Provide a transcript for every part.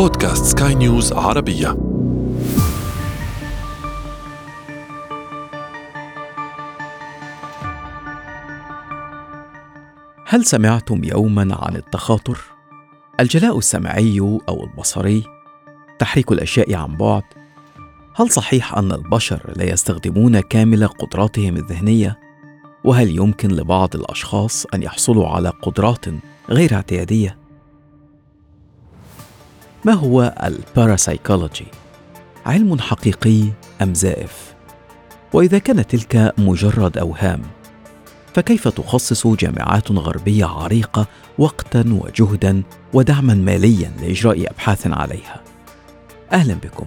بودكاست سكاي نيوز عربية هل سمعتم يوما عن التخاطر؟ الجلاء السمعي أو البصري تحريك الأشياء عن بعد هل صحيح أن البشر لا يستخدمون كامل قدراتهم الذهنية؟ وهل يمكن لبعض الأشخاص أن يحصلوا على قدرات غير اعتيادية؟ ما هو الباراسايكولوجي؟ علم حقيقي أم زائف؟ وإذا كانت تلك مجرد أوهام فكيف تخصص جامعات غربية عريقة وقتا وجهدا ودعما ماليا لإجراء أبحاث عليها؟ أهلا بكم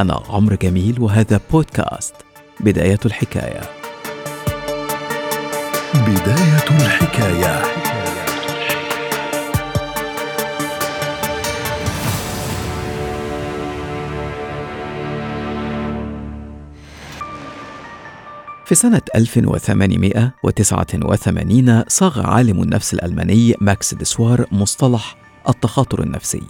أنا عمرو جميل وهذا بودكاست بداية الحكاية بداية الحكاية في سنة 1889 صاغ عالم النفس الألماني ماكس ديسوار مصطلح التخاطر النفسي.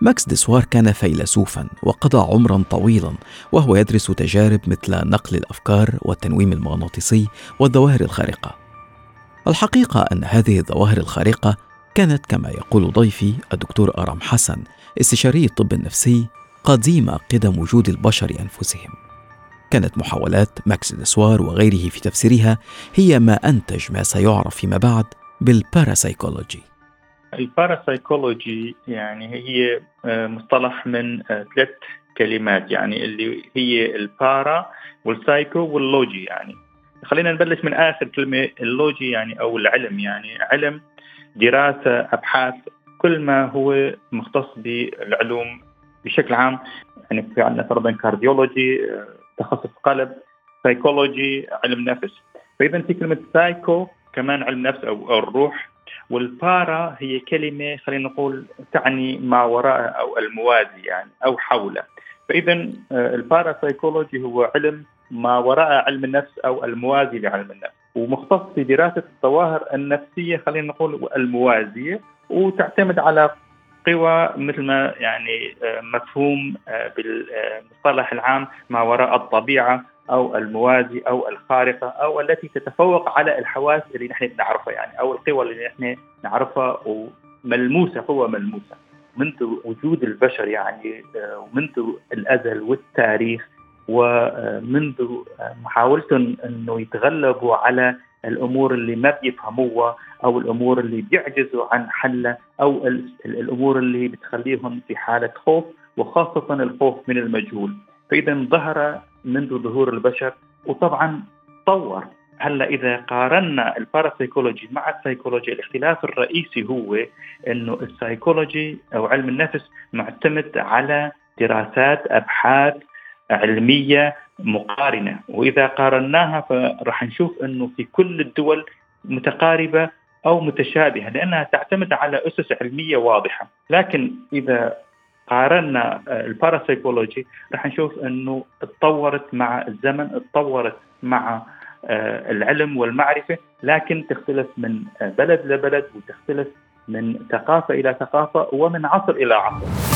ماكس ديسوار كان فيلسوفا وقضى عمرا طويلا وهو يدرس تجارب مثل نقل الأفكار والتنويم المغناطيسي والظواهر الخارقة. الحقيقة أن هذه الظواهر الخارقة كانت كما يقول ضيفي الدكتور أرام حسن استشاري الطب النفسي قديم قدم وجود البشر أنفسهم. كانت محاولات ماكس ديسوار وغيره في تفسيرها هي ما أنتج ما سيعرف فيما بعد بالباراسايكولوجي الباراسايكولوجي يعني هي آه، مصطلح من آه، ثلاث كلمات يعني اللي هي ال para وال psycho وال logy يعني. خلينا نبلش من آخر كلمة ال logy يعني أو العلم يعني. علم دراسة أبحاث كل ما هو مختص بالعلوم بشكل عام. يعني في عندنا فرضا cardiology تخصص قلب سايكولوجي علم نفس. فاذا في كلمة سايكو كمان علم نفس أو الروح. وال para هي كلمة خلينا نقول تعني ما وراء أو الموازي يعني أو حوله. فاذا آه، البارا سايكولوجي هو علم ما وراء علم النفس أو الموازي لعلم النفس. ومختص في دراسة الظواهر النفسية خلينا نقول الموازيه وتعتمد على قوى مثل ما يعني آه، مفهوم آه، بالمصطلح العام ما وراء الطبيعة أو الموازي أو الخارقة أو التي تتفوق على الحواس اللي نحن نعرفها يعني أو القوى اللي نحن نعرفها وملموسة قوة ملموسة. منذ وجود البشر يعني آه، ومنذ الأزل والتاريخ ومنذ محاولتهم إنه يتغلبوا على الأمور اللي ما بيفهموها أو الأمور اللي بيعجزوا عن حلها أو الأمور اللي بتخليهم في حالة خوف وخاصة الخوف من المجهول. فإذا ظهر منذ ظهور البشر وطبعا تطور هلأ إذا قارنا الباراسيكولوجي مع السيكولوجي الاختلاف الرئيسي هو إنه السيكولوجي أو علم النفس معتمد على دراسات أبحاث علمية مقارنة وإذا قارناها فراح نشوف إنه في كل الدول متقاربة أو متشابهة لأنها تعتمد على أسس علمية واضحة لكن إذا قارنا آه، الباراسيكولوجي راح نشوف إنه تطورت مع الزمن تطورت مع آه، العلم والمعرفة لكن تختلف من بلد لبلد وتختلف من ثقافة إلى ثقافة ومن عصر إلى عصر.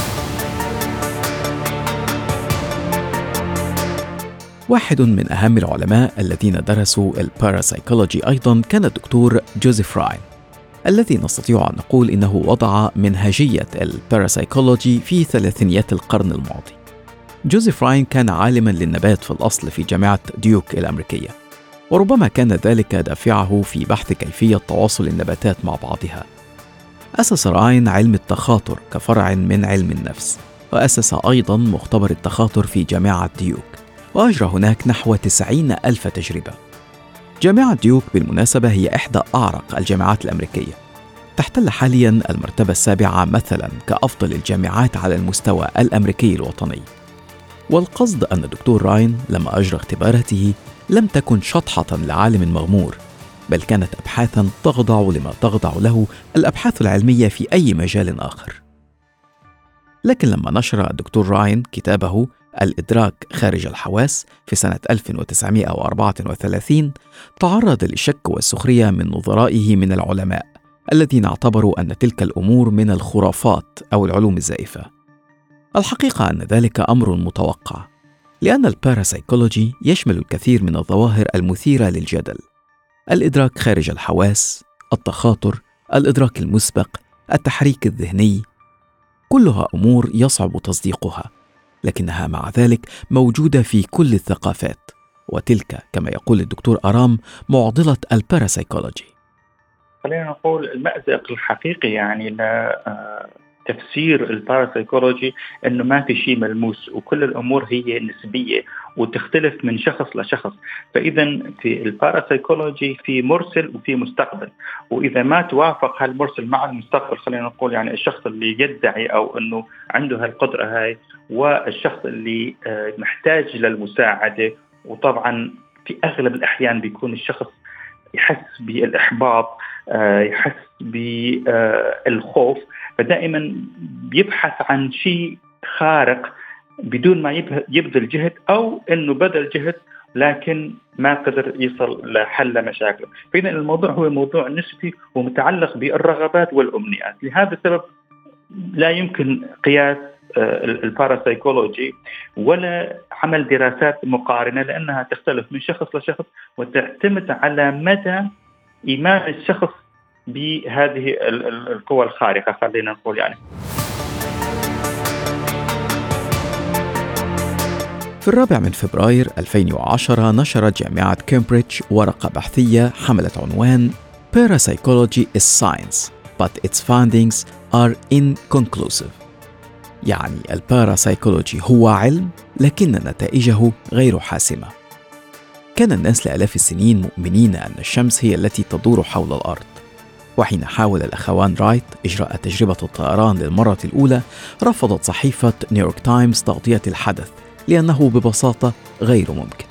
واحد من أهم العلماء الذين درسوا الباراسيكولوجي أيضا كان الدكتور جوزيف راين الذي نستطيع أن نقول إنه وضع منهجية الباراسايكولوجي في ثلاثينيات القرن الماضي. جوزيف راين كان عالما للنبات في الأصل في جامعة ديوك الأمريكية وربما كان ذلك دافعه في بحث كيفية تواصل النباتات مع بعضها. أسس راين علم التخاطر كفرع من علم النفس وأسس أيضا مختبر التخاطر في جامعة ديوك. وأجرى هناك نحو تسعين ألف تجربة. جامعة ديوك بالمناسبة هي إحدى أعرق الجامعات الأمريكية. تحتل حاليا المرتبة السابعة مثلا كأفضل الجامعات على المستوى الأمريكي الوطني. والقصد أن الدكتور راين لما أجرى اختباراته لم تكن شطحة لعالم مغمور بل كانت أبحاثا تخضع لما تخضع له الأبحاث العلمية في أي مجال آخر. لكن لما نشر الدكتور راين كتابه الإدراك خارج الحواس في سنة 1934 تعرض للشك والسخرية من نظرائه من العلماء الذين اعتبروا أن تلك الأمور من الخرافات أو العلوم الزائفة. الحقيقة أن ذلك أمر متوقع لأن الباراسايكولوجي يشمل الكثير من الظواهر المثيرة للجدل. الإدراك خارج الحواس التخاطر الإدراك المسبق التحريك الذهني كلها أمور يصعب تصديقها. لكنها مع ذلك موجودة في كل الثقافات. وتلك كما يقول الدكتور أرام معضلة الباراسايكولوجي خلينا نقول المأزق الحقيقي يعني تفسير الباراسايكولوجي إنه ما في شيء ملموس وكل الأمور هي نسبية وتختلف من شخص لشخص. فاذا في الباراسايكولوجي في مرسل وفي مستقبل. وإذا ما توافق هالمرسل مع المستقبل خلينا نقول يعني الشخص اللي يدعي أو إنه عنده هالقدرة هاي والشخص اللي آه، محتاج للمساعدة. وطبعا في أغلب الأحيان بيكون الشخص يحس بالإحباط آه، يحس بالخوف فدائما بيبحث عن شيء خارق بدون ما يبذل جهد أو إنه بذل جهد لكن ما قدر يصل لحل مشاكله. فاذا الموضوع هو موضوع نسبي ومتعلق بالرغبات والأمنيات. لهذا السبب لا يمكن قياس آه، الباراسايكولوجي ولا عمل دراسات مقارنة لأنها تختلف من شخص لشخص وتعتمد على مدى إيمان الشخص بهذه القوى الخارقة خلينا نقول يعني. في الرابع من فبراير 2010 نشرت جامعة كامبريدج ورقة بحثية حملت عنوان Parapsychology is science, but its findings are inconclusive. يعني الباراسايكولوجي هو علم لكن نتائجه غير حاسمة. كان الناس لآلاف السنين مؤمنين أن الشمس هي التي تدور حول الأرض. وحين حاول الأخوان رايت إجراء تجربة الطيران للمرة الأولى رفضت صحيفة نيويورك تايمز تغطية الحدث لأنه ببساطة غير ممكن.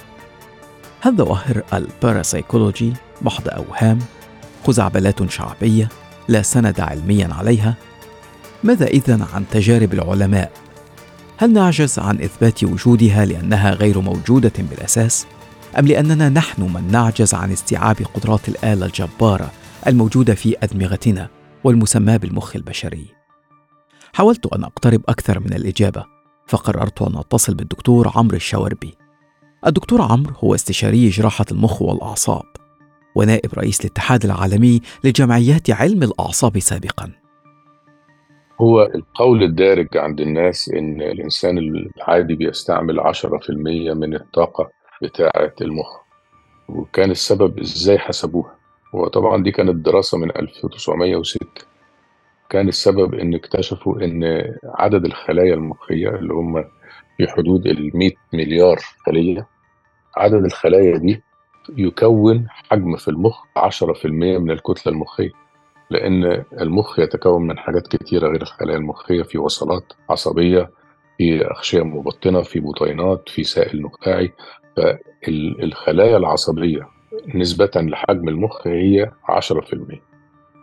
هل ظواهر الباراسايكولوجي محض أوهام؟ خزعبلات شعبية لا سند علميا عليها؟ ماذا إذن عن تجارب العلماء؟ هل نعجز عن إثبات وجودها لأنها غير موجودة بالأساس؟ أم لأننا نحن من نعجز عن استيعاب قدرات الآلة الجبارة الموجودة في أدمغتنا والمسماة بالمخ البشري. حاولت أن أقترب أكثر من الإجابة، فقررت أن أتصل بالدكتور عمرو الشواربي. الدكتور عمرو هو استشاري جراحة المخ والأعصاب، ونائب رئيس الاتحاد العالمي لجمعيات علم الأعصاب سابقاً. هو القول الدارج عند الناس إن الإنسان العادي بيستعمل 10% من الطاقة بتاعة المخ وكان السبب إزاي حسبوها وطبعا دي كانت دراسة من 1906 كان السبب إن اكتشفوا إن عدد الخلايا المخية اللي هم في حدود ال 100 مليار خلية عدد الخلايا دي يكون حجم في المخ 10% من الكتلة المخية. لأن المخ يتكون من حاجات كتيرة غير الخلايا المخية في وصلات عصبية في أغشية مبطنة في بطينات في سائل نخاعي. فالخلايا العصبية نسبة لحجم المخ هي 10%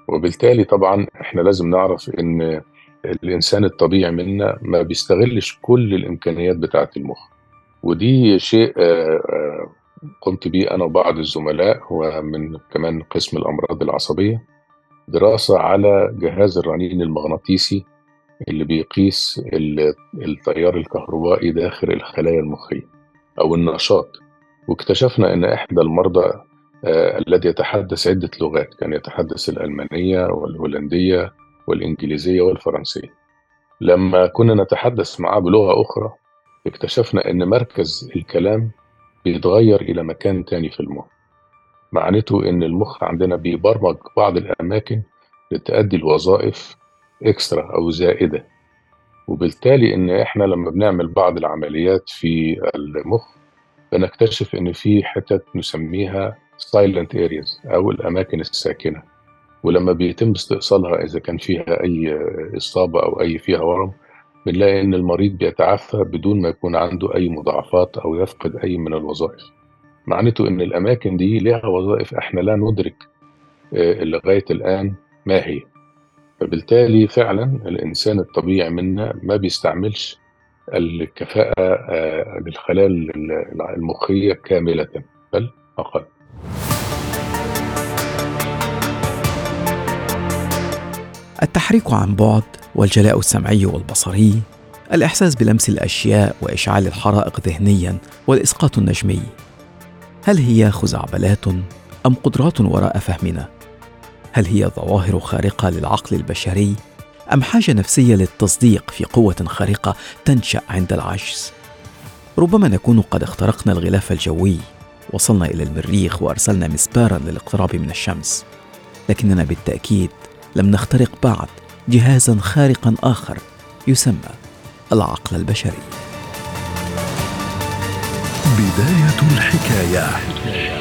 وبالتالي طبعا إحنا لازم نعرف إن الإنسان الطبيعي منا ما بيستغلش كل الإمكانيات بتاعة المخ. ودي شيء آه، آه، قمت بيه أنا وبعض الزملاء ومن كمان قسم الأمراض العصبية. دراسة على جهاز الرنين المغناطيسي اللي بيقيس التيار الكهربائي داخل الخلايا المخية أو النشاط. واكتشفنا إن إحدى المرضى آه الذي يتحدث عدة لغات كان يتحدث الألمانية والهولندية والإنجليزية والفرنسية. لما كنا نتحدث معه بلغة أخرى اكتشفنا أن مركز الكلام بيتغير إلى مكان تاني في المخ. معناته أن المخ عندنا بيبرمج بعض الأماكن لتأدي الوظائف إكسترا أو زائدة. وبالتالي أن إحنا لما بنعمل بعض العمليات في المخ بنكتشف أن في حتت نسميها silent areas أو الأماكن الساكنة. ولما بيتم استئصالها إذا كان فيها أي إصابة أو أي فيها ورم بنلاقي إن المريض بيتعافى بدون ما يكون عنده أي مضاعفات أو يفقد أي من الوظائف. معناته إن الأماكن دي لها وظائف إحنا لا ندرك آه، لغاية الآن ما هي. فبالتالي فعلا الإنسان الطبيعي منا ما بيستعملش الكفاءة آه، للخلايا المخية كاملة بل أقل. التحريك عن بعد والجلاء السمعي والبصري الإحساس بلمس الأشياء وإشعال الحرائق ذهنيا والإسقاط النجمي. هل هي خزعبلات أم قدرات وراء فهمنا؟ هل هي ظواهر خارقة للعقل البشري أم حاجة نفسية للتصديق في قوة خارقة تنشأ عند العجز؟ ربما نكون قد اخترقنا الغلاف الجوي وصلنا إلى المريخ وأرسلنا مسبارا للاقتراب من الشمس. لكننا بالتأكيد لم نخترق بعد جهازا خارقا آخر يسمى العقل البشري. بداية الحكاية.